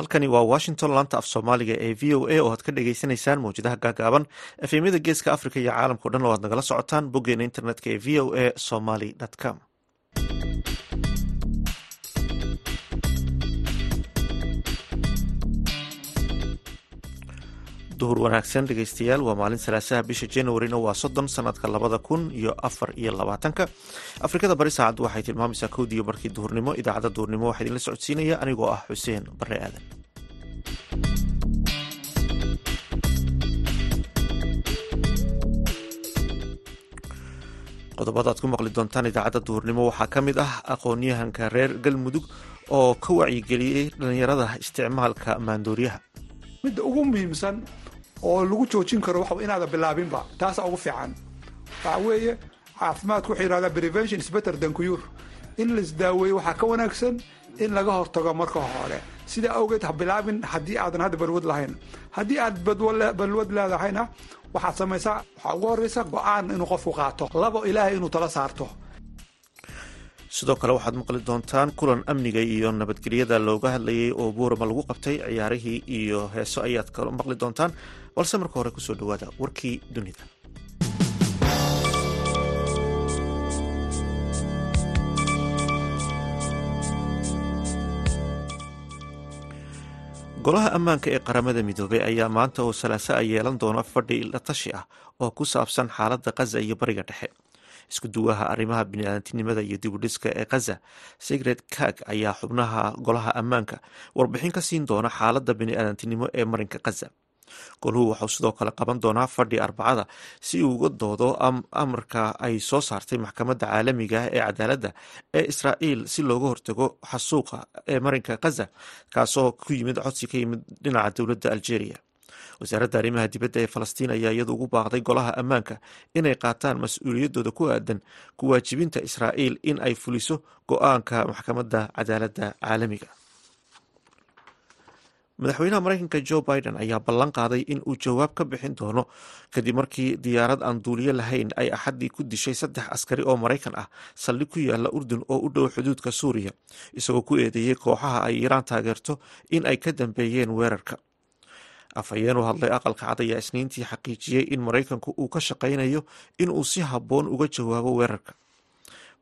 halkani waa washington laanta af soomaaliga ee v o a oo aad ka dhagaysanaysaan mawjadaha gaagaaban. Efemyada geeska africa iyo caalamkao dhan oo aad nagala socotaan boggeena internetka ee v o a somaly com duhur wanaagsan dhegeystayaal waa maalin salaasaha bisha januarina waa soddon sanadka labada kun iyo afar iyo labaatanka. Afrikada bari saacaddu waxay tilmaamaysaa kowdiiyo markii duhurnimo idaacadda duhurnimo waxaa idinla socodsiinaya anigoo ah xuseen bare aadan. Qodobada aad ku maqli doontaan idaacadda duhurnimo waxaa ka mid ah aqoon-yahanka reer galmudug oo ka wacyigeliyey dhalinyarada isticmaalka maandooriyaha. Midda ugu muhiimsan oo lagu joojin karo inaada bilaabinba. Taasa ugu fiican. Waxa weeye caafimaadku wuxuu yidhahdaa prevention is better than cure. In laisdaaweeyo waxaa ka wanaagsan in laga hortago marka hore. Sidaa awgeed ha bilaabin haddii aadan hadda balwad lahayn. Haddii aad balwad leedahayna waxaad samaysaa waxaa ugu horreysa go'aan inuu qofku qaato. Labo ilaahay inuu tala saarto. Sidoo kale waxaad maqli doontaan kulan amniga iyo nabadgelyada looga hadlayay oo buurama lagu qabtay ciyaarihii iyo heeso ayaad maqli doontaan balse marka hore ku soo dhawaada warkii dunida golaha ammaanka ee qaramada midoobey ayaa maanta oo salaaso a yeelan doona fadhi la tashi ah oo ku saabsan xaaladda khaza iyo bariga dhexe. Isku duwaha arrimaha biniaadantinimada iyo dibudhiska ee khaza sigred kag ayaa xubnaha golaha ammaanka warbixin ka siin doona xaaladda biniaadantinimo ee marinka khaza goluhu waxau sidoo kale qaban doonaa fadhi arbacada si uu uga doodo amarka ay soo saartay maxkamadda caalamiga ah ee cadaaladda ee israa'iil si looga hortago xasuuqa ee marinka khaza kaasoo ku yimid codsi ka yimid dhinaca dowladda algeria. Wasaaradda arrimaha dibadda ee falastiin ayaa iyadu ugu baaqday golaha ammaanka inay qaataan mas'uuliyaddooda ku aadan ku waajibinta israa'iil in ay fuliso go'aanka maxkamadda cadaaladda caalamiga madaxweynaha mareykanka jo biden ayaa ballan qaaday in uu jawaab ka bixin doono kadib markii diyaarad aan duuliyo lahayn ay axaddii ku dishay saddex askari oo maraykan ah saldhig ku yaalla urdun oo u dhow xuduudka suuriya isagoo ku eedeeyey kooxaha ay iiraan taageerto in ay ka dambeeyeen weerarka. Afhayeen u hadlay aqalka cad ayaa isniintii xaqiijiyey in maraykanku uu ka shaqaynayo in uu si habboon uga jawaabo weerarka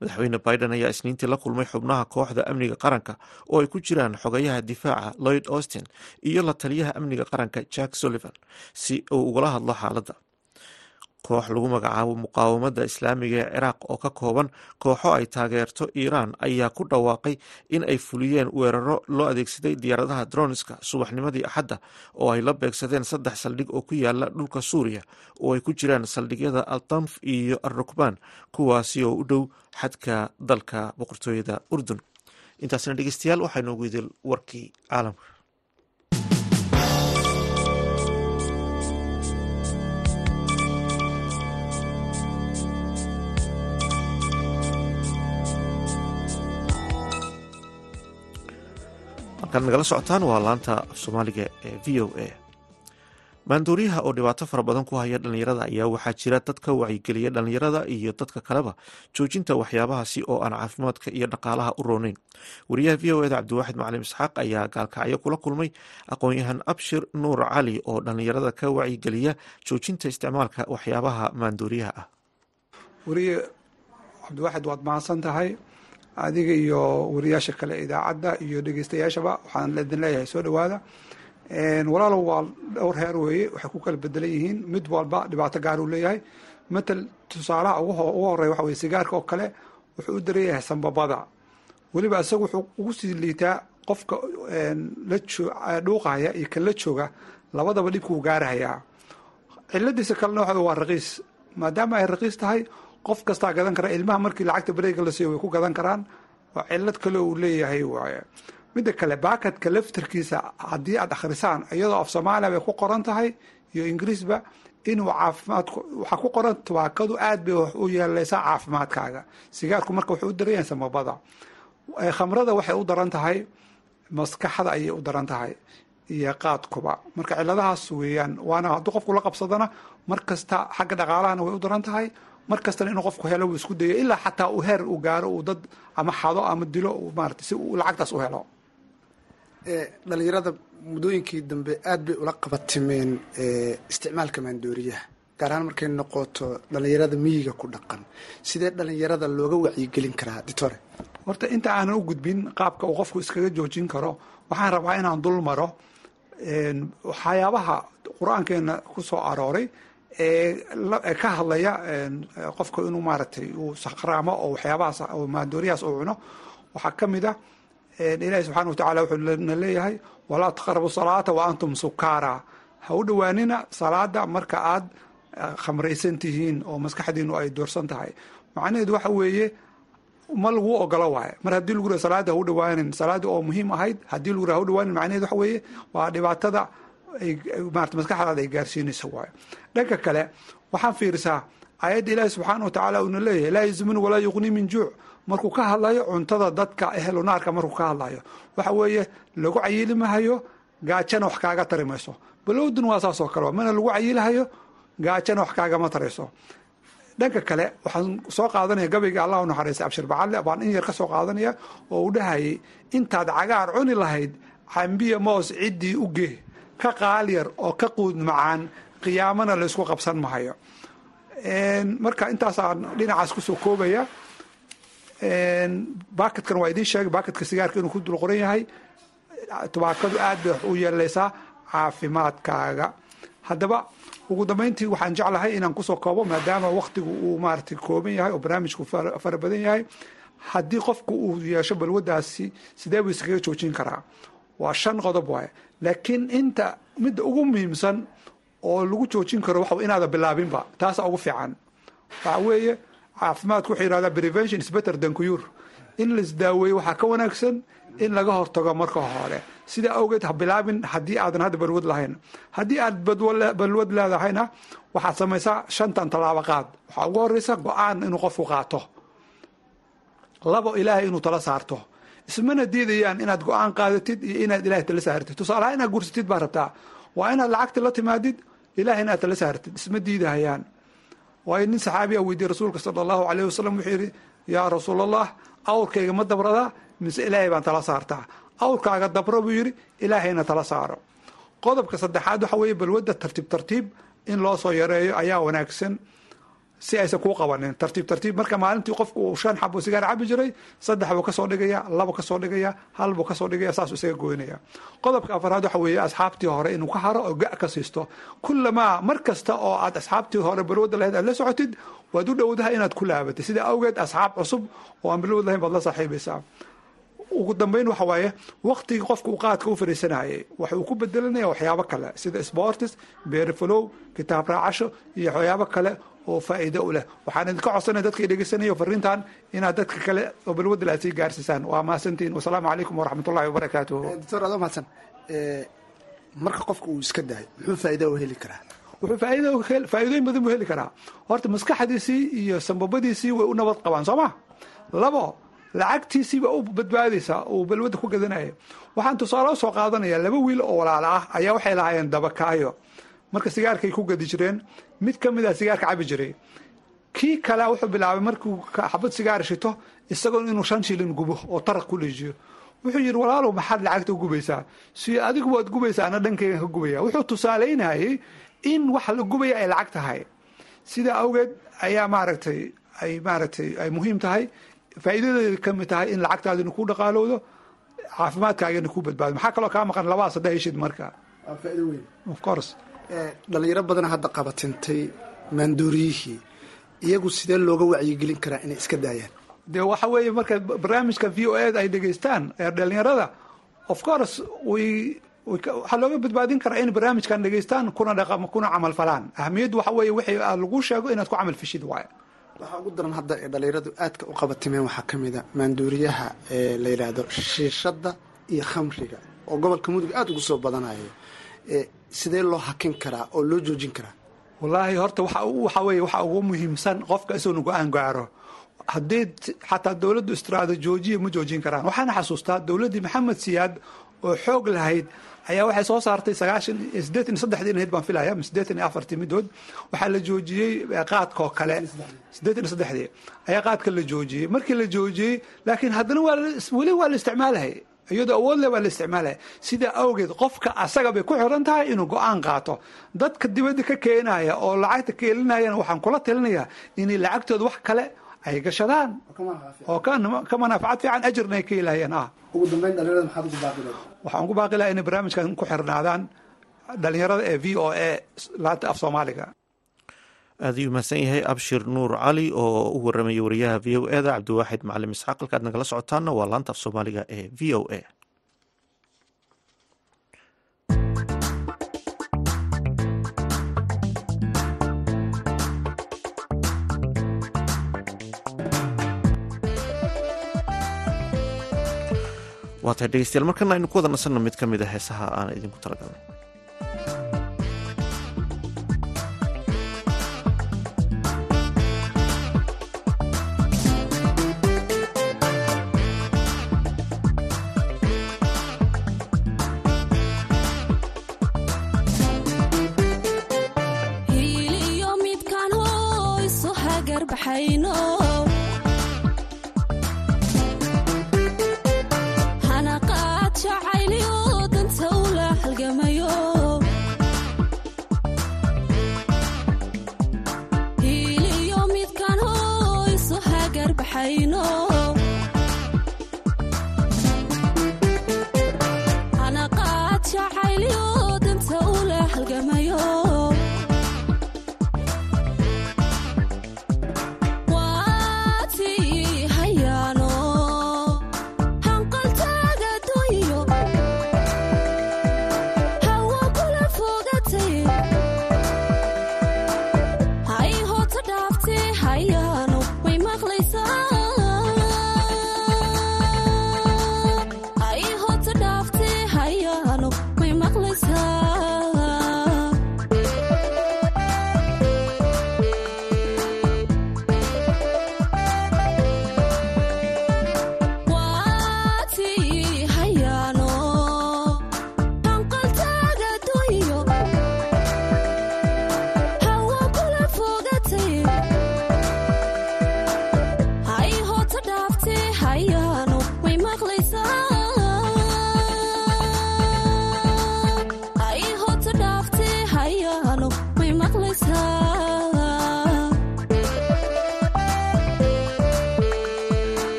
madaxweyne biden ayaa isniintii la kulmay xubnaha kooxda amniga qaranka oo ay ku jiraan xogayaha difaaca lloyd austin iyo la taliyaha amniga qaranka jack sullivan si uu ugala hadlo xaaladda koox lagu magacaabo muqaawamada islaamiga ee ciraaq oo ka kooban kooxo ay taageerto iiraan ayaa ku dhawaaqay in ay fuliyeen weeraro loo adeegsaday diyaaradaha droniska subaxnimadii axadda oo ay la beegsadeen saddex saldhig oo ku yaalla dhulka suuriya oo ay ku jiraan saldhigyada altanf iyo alrukbaan kuwaasi oo u dhow xadka dalka boqortooyada urdun. Intaasna dhegeystayaal waxaa noogu idil warkii caalamka halkaad nagala socotaan waa laanta af soomaaliga ee v o a. Maandooriyaha oo dhibaato fara badan ku haya dhalinyarada ayaa waxaa jira dad ka wacyigeliya dhalinyarada iyo dadka kaleba joojinta waxyaabahaasi oo aan caafimaadka iyo dhaqaalaha u rooneyn wariyaha v o eda cabdiwaaxid macalin isxaaq ayaa gaalkacyo kula kulmay aqoon-yahan abshir nuur cali oo dhalinyarada ka wacyigeliya joojinta isticmaalka waxyaabaha maandooriyaha ah. Wariye cabdiwaaxid waad mahadsan tahay adiga iyo wariyaasha kale idaacadda iyo dhegeystayaashaba waxaan idin leeyahay soo dhawaada. Walaalow waa dhowr heer weeye waxay ku kala bedelan yihiin. Mid walba dhibaato gaar uu leeyahay. Matal tusaalaha ugu horeya waxa weye sigaarka oo kale wuxuu u daran yahay sambabada. Weliba isaga wuxuu ugu sii liitaa qofka la dhuuqaya iyo kan la jooga labadaba dhibkuu gaarahayaa. Ciladiisa kalena waa raqiis. Maadaama ay raqiis tahay qof kastaa gadan kara ilmaha markii lacagta bareega la siiyo way ku gadan karaan. Oo cilad kale uu leeyahay waaye. Midda kale baakadka laftarkiisa haddii aad akhrisaan iyadoo af soomaaliya bay ku qoran tahay iyo ingiriisba inuu caafimaadku waxaa ku qoran tabaakadu aad bay wax u yeelaysaa caafimaadkaaga. Sigaarku marka wuxuu u daran yahay khamrada waxay u daran tahay maskaxda ayay u daran tahay iyo qaadkuba. Marka ciladahaas weeyaan waana hadduu qofku la qabsadana mar kasta xagga dhaqaalahana way u daran tahay mar kastana inuu qofku helo uu isku dayo ilaa xataa uu heer uu gaaro uu dad ama xado ama dilo maarata si uu lacagtaas u helo. Dhalinyarada muddooyinkii dambe aad bay ula qabatimeen isticmaalka maandooriyaha gaar ahaan markay noqoto dhalinyarada miyiga ku dhaqan. Sidee dhalinyarada looga wacyigelin karaa ditore? Horta inta aanan u gudbin qaabka uu qofku iskaga joojin karo waxaan rabaa inaan dul maro waxyaabaha qur'aankeena ku soo arooray ka hadlaya qofka inuu maaragtay uu sakraamo oo waxyaabahaas oo maandooriyahaas uu cuno waxaa ka mid ah ilaahi subxana watacala wuxuu na leeyahay walaa taqrabu salaata wa antum sukaara ha u dhowaanina salaada marka aad khamraysan tihiin oo maskaxdiinu ay doorsan tahay. Macnaheedu waxa weeye ma lagu ogolo waaye mar haddii lagu ra salaada ha u dhawaanin salaada oo muhiim ahayd haddii lagu ra ha u dhawaanin macnaheedu waxa weeye waa dhibaatada marata maskaxdaada ay gaarsiinaysa waayo. Dhanka kale waxaan fiirisaa aayadda ilaahi subxaana wa tacaala uuna leeyahay laa yuzmin walaa yuqni min juuc markuu ka hadlayo cuntada dadka ehlu naarka markuu ka hadlayo. Waxa weeye lagu cayilimahayo gaajana wax kaaga tari mayso. Balowdun waa saas oo kale mana lagu cayilihayo gaajana wax kaagama tarayso. Dhanka kale waxaan soo qaadanaya gabayga allah u naxariistay baan in yar ka qaadanaya oo uu dhahayay intaad cagaar cuni lahayd cambiya moos ciddii u geh ka qaal yar oo ka quud macaan qiyaamana laysku qabsan mahayo marka intaasaan dhinacaas ku soo koobaya baakadkan waa idiin sheegay baakadka sigaarka inuu ku dul qoran yahay tubaakadu aad bay wax u yeelaysaa caafimaadkaaga. Haddaba ugu dambeyntii waxaan jeclahay inaan ku soo koobo maadaama waktigu uu maaragtay kooban yahay oo barnaamijku fara badan yahay. Haddii qofku uu yeesho balwadaasi sidee buu iskaga joojin karaa waa shan qodob waaye. Laakiin inta midda ugu muhiimsan oo lagu joojin karo waxa inaada bilaabinba taasa ugu fiican. Waxa weeye caafimaadku wuxuu yihahdaa prevention is better than cure. In laisdaaweeyo waxaa ka wanaagsan in laga hortago marka hore. Sidaa awgeed ha bilaabin haddii aadan hadda balwad lahayn. Haddii aad balwad leedahayna waxaad samaysaa shantan tallaabo qaad waxaa ugu horeysa go'aan inuu qofku qaato. Labo ilaahay inuu tala saarto ismana diidayaan inaad go'aan qaadatid iyo inaad ilahay tala saartid. Tusaalaha inaad gursatid baa rabtaa. Waa inaad lacagta la timaadid ilahay inaad tala saartid. Isma diidahayaan. Waayo nin saxaabi a weydiye rasuulka sala allahu alayh wasalam wuxuu yidhi yaa rasuul allah awrkayga ma dabradaa mise ilaahay baan tala saartaa. Awrkaaga dabro buu yidhi ilaahayna tala saaro. Qodobka saddexaad waxa weeye balwadda tartiib tartiib in loo soo yareeyo ayaa wanaagsan si aysan kuu qabanin tartiib tartiib marka maalintii qofku uu shan xabo sigaar cabi jiray saddex buu ka soo dhigaya labo ka soo dhigaya hal buu ka soo dhigaya saasuu isaga goynaya. Qodobka afaraad waxa weeye asxaabtii hore inuu ka haro oo ga ka siisto. Kulamaa mar kasta oo aad asxaabtii hore balwada lahayd aad la socotid waad u dhowdaha inaad ku laabatid sida awgeed asxaab cusub oo aan balwad lahayn baad la saaxiibaysaa ugu dambeyn waxa waaye waktigii qofka uu qaadka u fariisanayay waxa uu ku bedelanaya waxyaabo kale sida sportis beerifalow kitaab raacasho iyo waxyaabo kale oo faa'iido u leh. Waxaan idinka codsanaya dadka dhegeysanayo fariintan inaad dadka kale oo balwadal aad sii gaarsiisaan. Waa mahadsantihin wasalaamu calaykum waraxmat ullahi doctor adoo mahadsan marka qofka uu iska daayo muxuu faa'iida u heli karaa? Wuxuu faa'iido faa'iidooyin badan buu heli karaa. Horta maskaxdiisii iyo sambabadiisii way u nabad qabaan soo ma? Labo lacagtiisiiba u badbaadaysaa uu balwadda ku gadanaya waxaan tusaale u soo qaadanaya laba wiil oo walaala ah ayaa waxay lahaayeen dabakaayo. Marka sigaarkay ku gadi jireen mid ka mid a sigaarka cabi jiray. Kii kale wuxuu bilaabay markuu xabad sigaar shito isagoo inuu shan shilin gubo oo taraq ku leejiyo wuxuu yidhi walaalow maxaad lacagta u gubaysaa? Si adigu waad gubaysaa ana ka gubaya wuxuu tusaalaynayay in wax la gubaya ay lacag tahay. Sidaa awgeed ayaa maaragtay ay maaragtay ay muhiim tahay faa'iidadeeda ka mid tahay in lacagtaadina ku dhaqaalowdo caafimaadkaagana ku badbaado. Maxaa kaloo kaa maqan? Labadaas hadda heshid marka. Of course. Dhalinyaro badan hadda qabatintay maandooriyihii iyagu sidee looga wacyigelin karaa inay iska daayaan? Dee waxa weeye marka barnaamijka v o eda ay dhegeystaan ee dhalinyarada of course way waxaa looga badbaadin karaa in barnaamijkan dhegeystaan kuna dhaqam kuna camal falaan. Ahamiyaddu waxa weeye wixii lagu sheego inaad ku camal fishid waayo waxaa ugu daran hadda ee dhalinyaradu aadka u qabatimeen waxaa ka mid a maanduuriyaha ee la yidhaahdo shiishadda iyo khamriga oo gobolka mudug aada ugu soo badanayo sidee loo hakin karaa oo loo joojin karaa? Wallaahi horta waxa weye waxa ugu muhiimsan qofka isagoona go'aan gaaro. Haddii xataa dowladdu istiraado joojiya ma joojin karaan. Waxaana xasuustaa dowladdii maxamed siyaad oo xoog lahayd ayaa waxay soo saartay sagaashan baan filaya ama sideetan iyo afartii midood. Waxaa la joojiyey qaadkaoo kale sideetan iyo saddexdii ayaa qaadka la joojiyey. Markii la joojiyey laakiin haddana waa weli waa la isticmaalahayy iyadoo awood le baa la isticmaalaya sidaa awgeed qofka asaga bay ku xiran tahay inuu go'aan qaato. Dadka dibadda ka keenaya oo lacagta keelinayana waxaan kula talinayaa inay lacagtooda wax kale ay gashadaan oo ka manaaficad fiican ajirna ay ka helahayaan ah. Ugu ugu waxaan ku baaqi lahaa inay barnaamijkan ku xirnaadaan dhalinyarada ee v o a laanta af soomaaliga. Aad ayuu mahadsan yahay abshir nuur cali oo u waramaya wariyaha v o eda cabdiwaaxid macalim isxaaq halkaad nagala socotaana waa laanta af soomaaliga ee v o a waa tahay dhegeystayaal. Markana aynu ku wada nasanno mid ka mid a heesaha aan idinku talagalnay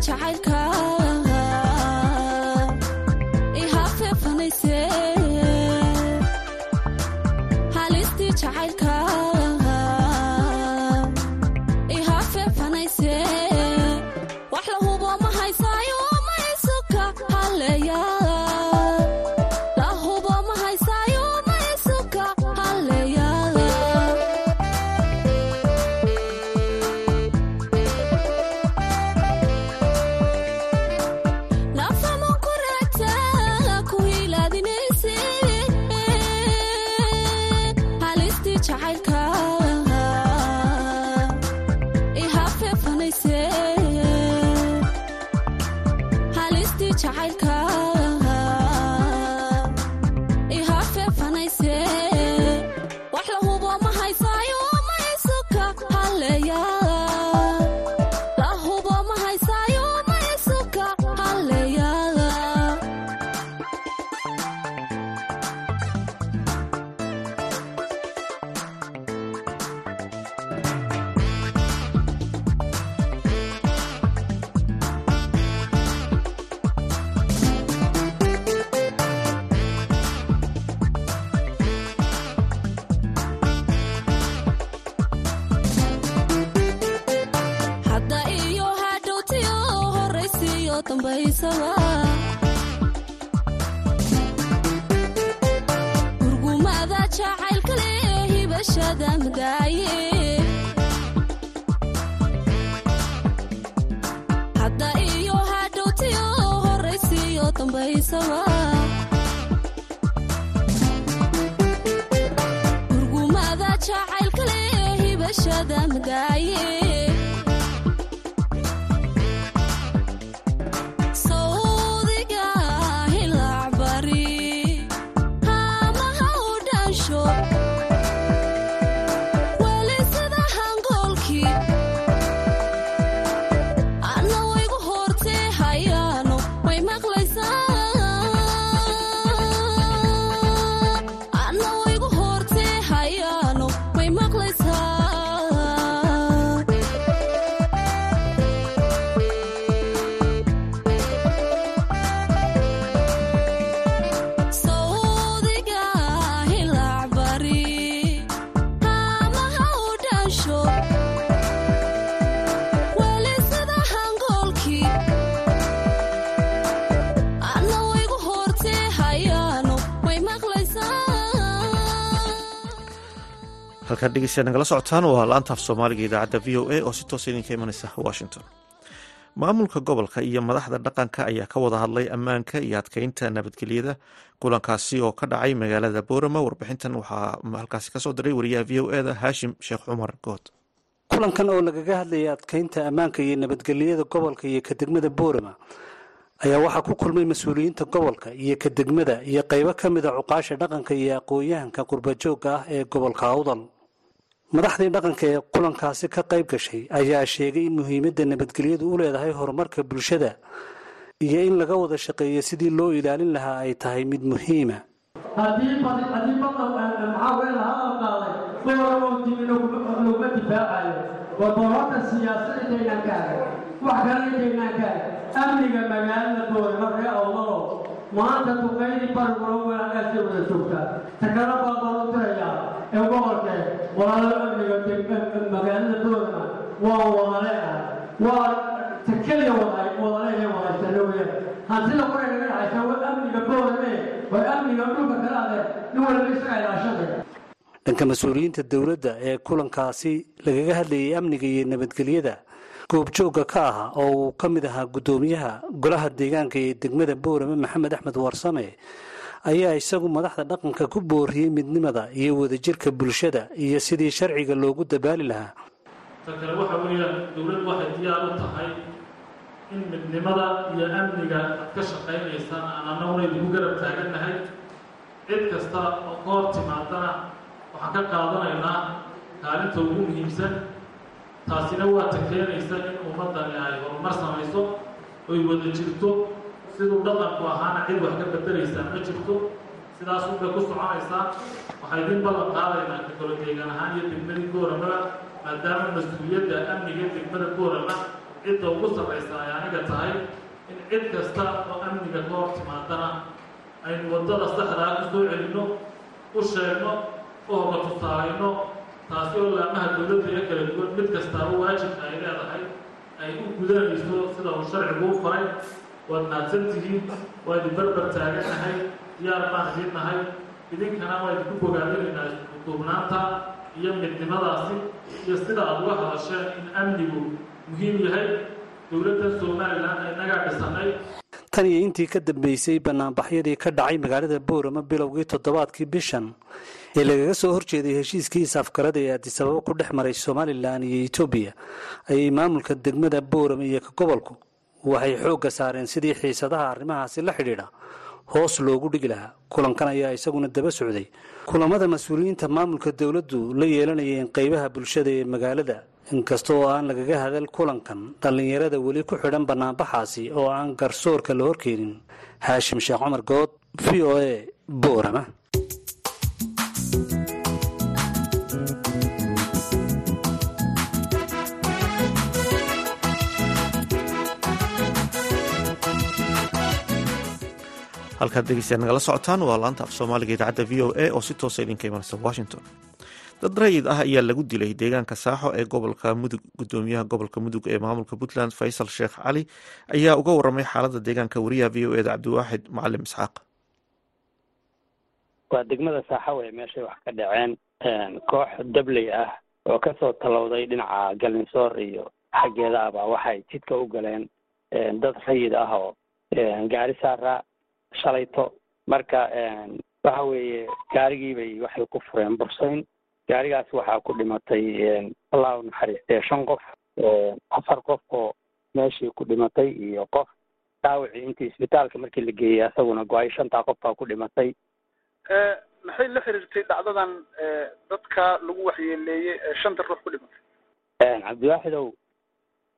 jacaylka urgumada halkaad dhegeystayaad nagala socotaan waa laanta soomaaliga idaacadda v o a oo si toosa idinka imanaysa washington. Maamulka gobolka iyo madaxda dhaqanka ayaa ka wada hadlay ammaanka iyo adkeynta nabadgelyada. Kulankaasi oo ka dhacay magaalada boorama warbixintan waxaa halkaasi ka soo diray wariyaha v o eda haashim sheekh cumar good kulankan oo lagaga hadlayay adkeynta ammaanka iyo nabadgelyada gobolka iyo ka degmada boorama ayaa waxaa ku kulmay mas'uuliyiinta gobolka iyo ka degmada iyo qaybo ka mida cuqaasha dhaqanka iyo aqoon-yahanka qurbajoogga ah ee gobolka awdal madaxdii dhaqanka ee kulankaasi ka qayb gashay ayaa sheegay in muhiimadda nabadgelyadu u leedahay horumarka bulshada iyo in laga wada shaqeeyo sidii loo ilaalin lahaa ay tahay mid muhiima. Amniga magaalada boorama ree awdalo maanta duqaydii bariguna walaalaasay wada joogtaa takala baa baan u dirayaa ee gobolkee walaalo amniga magaalada boorama waa wadale ah. Waa takeliya wada wadale wadaysano weyaan hantida kuray naga dhacaysa waa amniga boorame waa amniga dhulka kale ade nin waliba isaga ilaashanaya dhanka mas'uuliyiinta dowladda ee kulankaasi lagaga hadlayay amniga iyo nabadgelyada goobjoogga ka ahaa oo uu ka mid ahaa guddoomiyaha golaha deegaanka ee degmada boorame maxamed axmed warsame ayaa isagu madaxda dhaqanka ku booriyey midnimada iyo wadajirka bulshada iyo sidii sharciga loogu dabaali lahaa. Ta kale waxa weeyaan dowladdu waxay diyaar u tahay in midnimada iyo amniga aad ka shaqaynaysaan aan annaguna idinku garab taagannahay cid kasta oo ka hor timaadana waxaan ka qaadanaynaa kaalinta ugu muhiimsan. Taasina waa ta keenaysa in ummaddani ay horumar samayso oy wada jirto siduu dhaqanku ahaana cid wax ka bedelaysaa ma jirto. Sidaas unbay ku soconaysaa waxaa idin ballan qaadaynaa ka kalo deegaan ahaan iyo degmadii boorama maadaama mas'uuliyadda amniga degmada boorama cidda ugu sarraysa ay aniga tahay in cid kasta oo amniga ka hor timaadana aynu waddada saxdaa ku soo celinno u sheegno u hoga tusaalayno taasi oo laamaha dowladda ee kala duwan mid kastaaba waajibka ay leedahay ay u gudanayso sida uu sharcigu u faray waad mahadsan tihiin waa idin barbar taagannahay diyaar baan idin nahay idinkana waa idinku bogaadinaynaa iskuduubnaanta iyo midnimadaasi iyo sida aad uga hadasheen in amnigu muhiim yahay dowladda somalilan innagaa dhisanay tan iyo intii ka dambeysay banaanbaxyadii ka dhacay magaalada boorama bilowgii toddobaadkii bishan. Ee lagaga soo horjeeday heshiiskii is-afgarada ee addisababo ku dhex maray somalilan iyo etoobiya ayay maamulka degmada boorama iyo ka gobolku waxay xoogga saareen sidii xiisadaha arrimahaasi la xidhiidha. Hoos loogu dhigi lahaa. Kulankan ayaa isaguna daba socday. Kulamada mas'uuliyiinta maamulka dowladdu la yeelanayeen qeybaha bulshada ee magaalada. Inkasta oo aan lagaga hadal kulankan dhallinyarada weli ku xidhan banaanbaxaasi oo aan garsoorka la horkeenin. Haashim sheekh cumar good v o a boorama halkaad dhegeystayaad nagala socotaan waa laanta af soomaaliga idaacadda v o a oo si toosa idinka imanaysa washington. Dad rayid ah ayaa lagu dilay deegaanka saaxo ee gobolka mudug gudoomiyaha gobolka mudug ee maamulka puntland faysal sheekh cali ayaa uga waramay xaalada deegaanka wariyaha v o eda cabdiwaaxid macalim isxaaq. Waa degmada saaxo wey meeshay wax ka dhaceen koox dabley ah oo ka soo talowday dhinaca galinsoor iyo xaggeeda abaa waxay jidka u galeen dad rayid ah oo gaari saara shalayto. Marka waxa weeye gaarigiibay waxay ku fureen bursayn gaarigaas waxaa ku dhimatay allah u naxariistee shan qof afar qof oo meeshii ku dhimatay iyo qof dhaawacii intii isbitaalka markii la geeyey asaguna go'ay shantaa qof baa ku dhimatay. Maxay la xiriirtay dhacdadan dadka lagu waxyeeleeyey ee shanta ruux ku dhimatay? Cabdiwaaxidow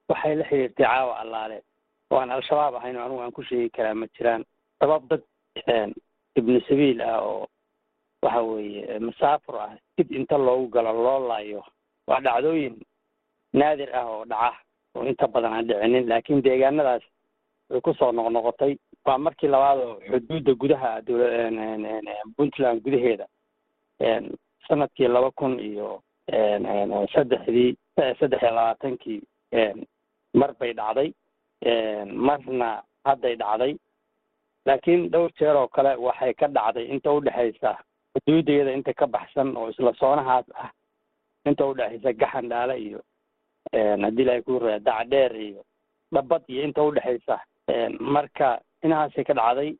waxay la xiriirtay caawa allaale. Oo aan al-shabaab ahayn oo anugu aan ku sheegi karaa ma jiraan sabab dad ibnu sabiil ah oo waxa weeye masaafur ah dib inta loogu galo loo laayo waa dhacdooyin naadir ah oo dhaca oo inta badan aan dhicinin laakiin deegaanadaas way ku soo noqnoqotay. Waa markii labaad oo xuduudda gudaha dowla puntland gudaheeda sannadkii laba kun iyo saddexdii saddex iyo labaatankii mar bay dhacday marna hadday dhacday laakiin dhowr jeer oo kale waxay ka dhacday inta udhexaysa xuduudayada inta ka baxsan oo isla soonahaas ah inta udhexaysa gaxan dhaale iyo haddii ilahay ku raa dacdheer iyo dhabad iyo inta udhexaysa marka inahaasay ka dhacday.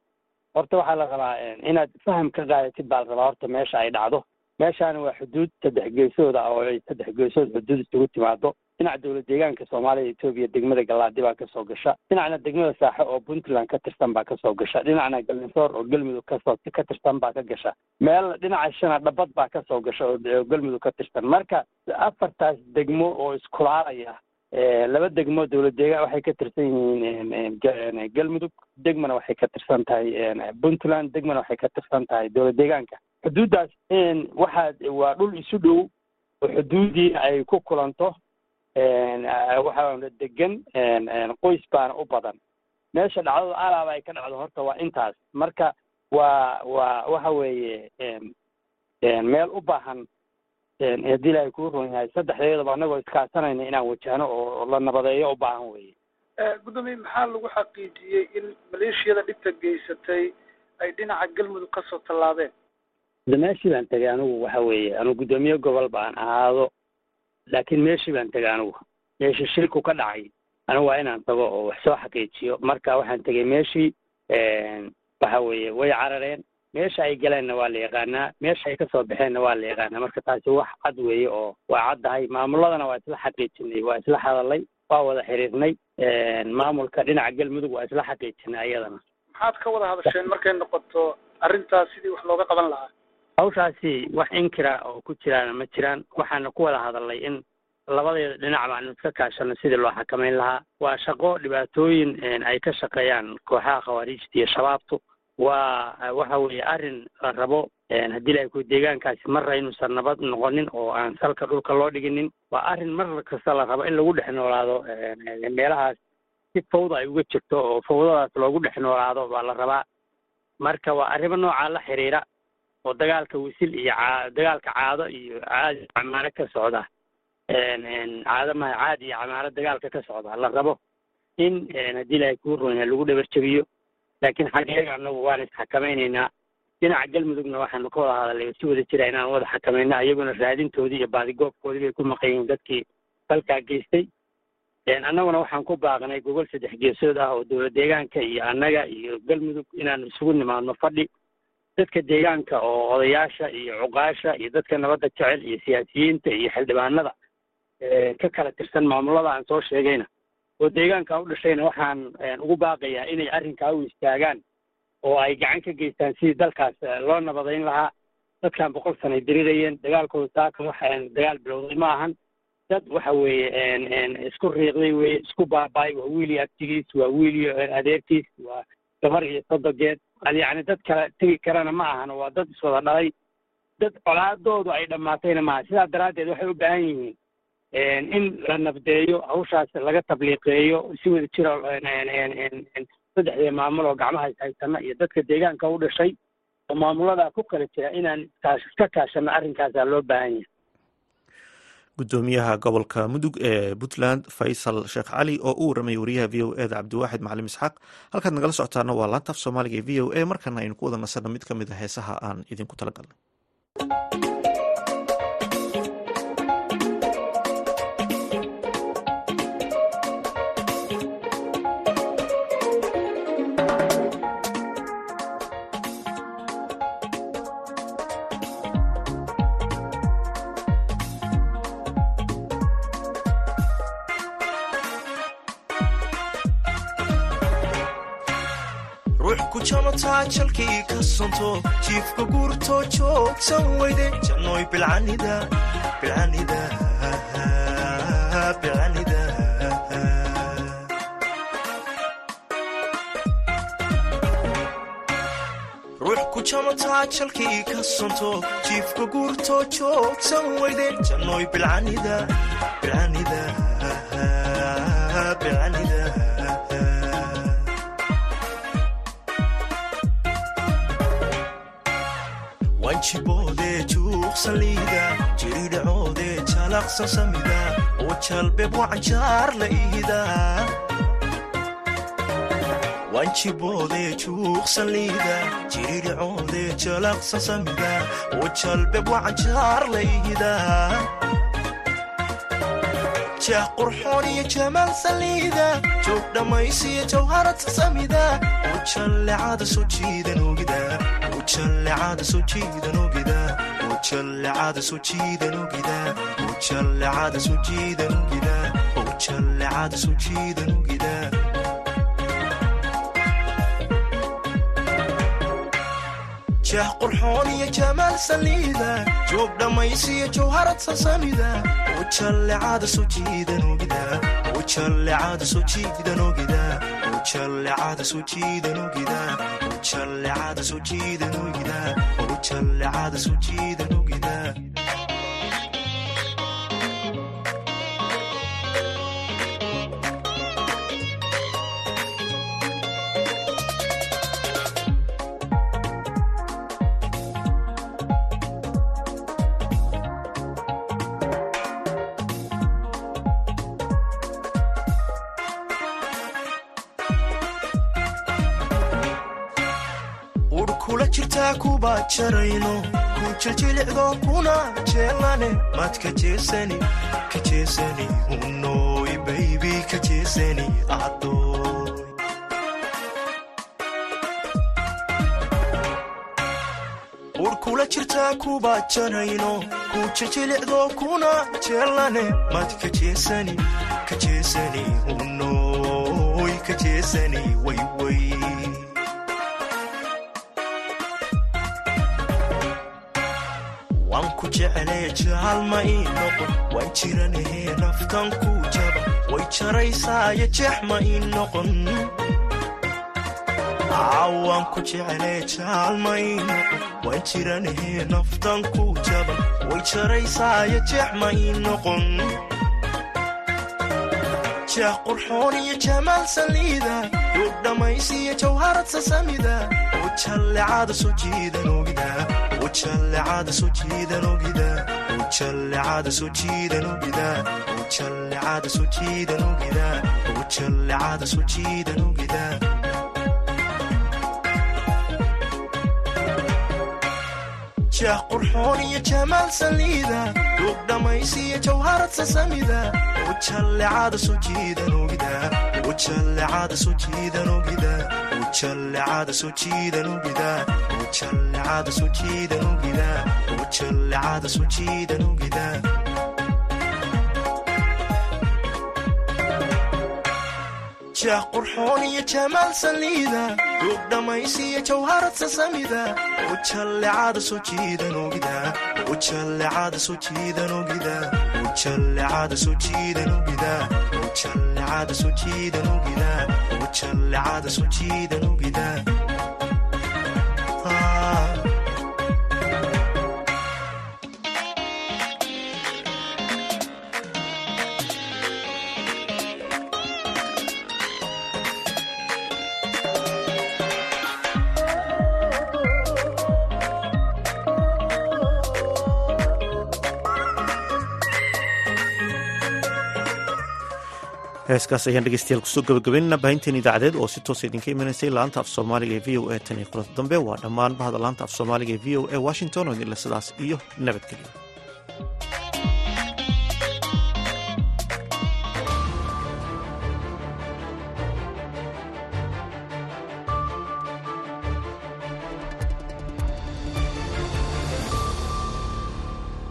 Horta waxaa la rabaa inaad faham ka qaadatid baa la rabaa horta meesha ay dhacdo. Meeshaani waa xuduud saddex geesood ah oo ay saddex geesood xuduud isugu timaado dhinaca dowlad deegaanka soomaaliya etoobiya degmada galaadi baa ka soo gasha. Dhinacna degmada saaxe oo puntland ka tirsan baa ka soo gasha. Dhinacna galinsoor oo galmudug ka soo ka tirsan baa ka gasha. Meel dhinaca shana dhabad baa ka soo gasha oo galmudug ka tirsan. Marka afartaas degmo oo iskulaalaya laba degmo dowlad deegaan waxay ka tirsan yihiin galmudug degmana waxay ka tirsan tahay puntland degmana waxay ka tirsan tahay dowlad deegaanka. Xuduuddaas waxaa waa dhul isu dhow oo xuduuddii ay ku kulanto waxaa degan qoys baana u badan. Meesha dhacdada alaaba ay ka dhacdo horta waa intaas. Marka waa waa waxa weeye meel u baahan haddii ilaahay kuu ron yahay saddexdeedaba annagoo iskaasanayna inaan wajahno oo la nabadeeyo u baahan weye gudoomiye maxaa lagu xaqiijiyey in maleeshiyada dhibta geysatay ay dhinaca galmudug ka soo tallaabeen? De meeshii baan tegay anigu waxa weeye anigu guddoomiye gobol baan ahaado laakiin meeshii baan tegay anigu meeshii shilku ka dhacay. Anigu waa inaan tago oo wax soo xaqiijiyo. Marka waxaan tegay meeshii waxa weeye way carareen. Meesha ay galeenna waa la yaqaanaa. Meesha ay ka soo baxeenna waa la yaqaanaa. Marka taasi wax cad weeye oo waa caddahay maamuladana waa isla xaqiijinay waa isla hadalay waa wada xiriirnay. Maamulka dhinaca galmudug waa isla xaqiijinay ayadana maxaad ka wada hadasheen markay noqoto arrintaas sidii wax looga qaban lahaa hawshaasi wax inkira oo ku jiraana ma jiraan. Waxaana ku wada hadalnay in labadeeda dhinac baanu iska kaashano sidii loo xakamayn lahaa. Waa shaqo dhibaatooyin ay ka shaqeeyaan kooxaha khawaariijta iyo shabaabtu. Waa waxa weeye arrin la rabo haddii ilahay ku deegaankaasi marra inuusan nabad noqonin oo aan salka dhulka loo dhiginin. Waa arrin mar kasta la rabo in lagu dhex noolaado meelahaas si fawda ay uga jirto oo fawdadaas loogu dhex noolaado baa la rabaa. Marka waa arrimo noocaa la xiriira oo dagaalka wisil iyo caa dagaalka caado iyo caadi camaaro ka socda. Caado maha caadi iyo camaaro dagaalka ka socda la rabo. In haddii ilaahay kuu roonyahay lagu dhabar jabiyo laakiin xageega anagu waan isxakamaynaynaa dhinaca galmudugna waxaanu ka wada hadalay si wada jira inaan wada xakamayna iyaguna raadintoodii iyo baadigoobkoodii bay ku maqan dadkii dalkaa geystay. Annaguna waxaan ku baaqnay gogol saddex geesood ah oo dowlad deegaanka iyo annaga iyo galmudug inaan isugu nimaadno fadhi dadka deegaanka oo odayaasha iyo cuqaasha iyo dadka nabadda jecel iyo siyaasiyiinta iyo xildhibaanada ka kala tirsan maamulada aan soo sheegayna. Oo deegaanka u dhashayna waxaan ugu baaqayaa inay arrinkaa u istaagaan oo ay gacan ka geystaan sidii dalkaas loo nabadayn lahaa. Dadkan boqol sanay dirirayeen dagaalkooda saaka wax dagaal bilowday ma ahan. Dad waxa weeye isku riiqday weye isku baaba'ay waa wiil iyo abtigiis waa wiil iyo adeertiis waa gabar iyo sodogeed yacni dad kale tegi karana ma ahan waa dad iswada dhalay. Dad colaadoodu ay dhammaatayna maaha sidaa daraaddeed waxay u baahan yihiin in la nabdeeyo hawshaas laga tabliiqeeyo si wada jira saddexdii maamul oo gacmaha ishaysana iyo dadka deegaanka u dhashay. Oo maamuladaa ku kala jira inaan iska kaashano arrinkaasaa loo baahan yahay gudoomiyaha gobolka mudug ee puntland faysal sheekh cali oo u waramaya wariyaha v o eda cabdiwaaxid macalim isxaaq. Halkaad nagala socotaana waa laantaaf soomaaliga ee v o a markana aynu ku wada nasano mid ka mid a heesaha aan idinku talagalnay. ruux jamataa jalkii ka sonto jiifka guurtoo joogsan weyde jannoy bilcanida ruux ku jamataa jalkii ka sonto jiifka guurtoo joogsan weyde jannoy bilcanida juuqsan liida jiridhacoodee jalaqsan samida oo jalbeeb wacanjaar la ihida wanjiboodee juuqsan liida jiridhacoodee jalaqsan samida oo jalbeeb wacanjaar la ihida jeex qurxoon iyo jamaal saliida joog dhammaysiyo jawharata samida oo jallecada soo jiidan ogida oo jallecada soo jiidan ogida jeex qurxoon iyo jamaal saliida joog dhammaysiyo jawharad sasamida oo jallecada soo jiidan ogida oo jallecada soo jiidan ogida jirtaa kuba jarayno ku jiljilicdo kuna jeelane maad ka jeesani ka jeesani unoy baybi ka jeesani adoy ur kula jirtaa kuba jarayno ku jiljilicdo kuna jeelane maad ka jeesani ka jeesani unoy ka jeesani jeclee jaalma ii noqon waan jiranahee naftan ku jaba way jaraysaayo jeex ma ii noqon waan ku jeclee jaalma ii noqon waan jiranahee naftan ku jaba way jaraysaayo jeex ma ii noqon jeex qurxoon iyo jamaal saliida duug dhammaysiyo jawharad sasamida jeex qurxoon iyo jamaal saliida duug dhammaysiyo jawharad sasamida oo jallecada soo jiidan jallecada soo jiidan ogida jeex qurxoon iyo jamaal saliida duug dhammaysiyo jawharad sasamida oo jallecada soo jiidan ogida oo jallecada soo jiidan ogida oo jallecada soo jiidan ogida jallecada soo jiidan ogida oo jallecada soo jiidan ogida heeskaas ayaan dhegeystayaal ku soo gabagabaynana baahinteen idaacadeed oo si toosa idinka imanaysay laanta af soomaaliga ee v o a tan iyo kulanta dambe waa dhammaan bahda laanta af soomaaliga ee v o a washington oo idinle sidaas iyo nabadgelyo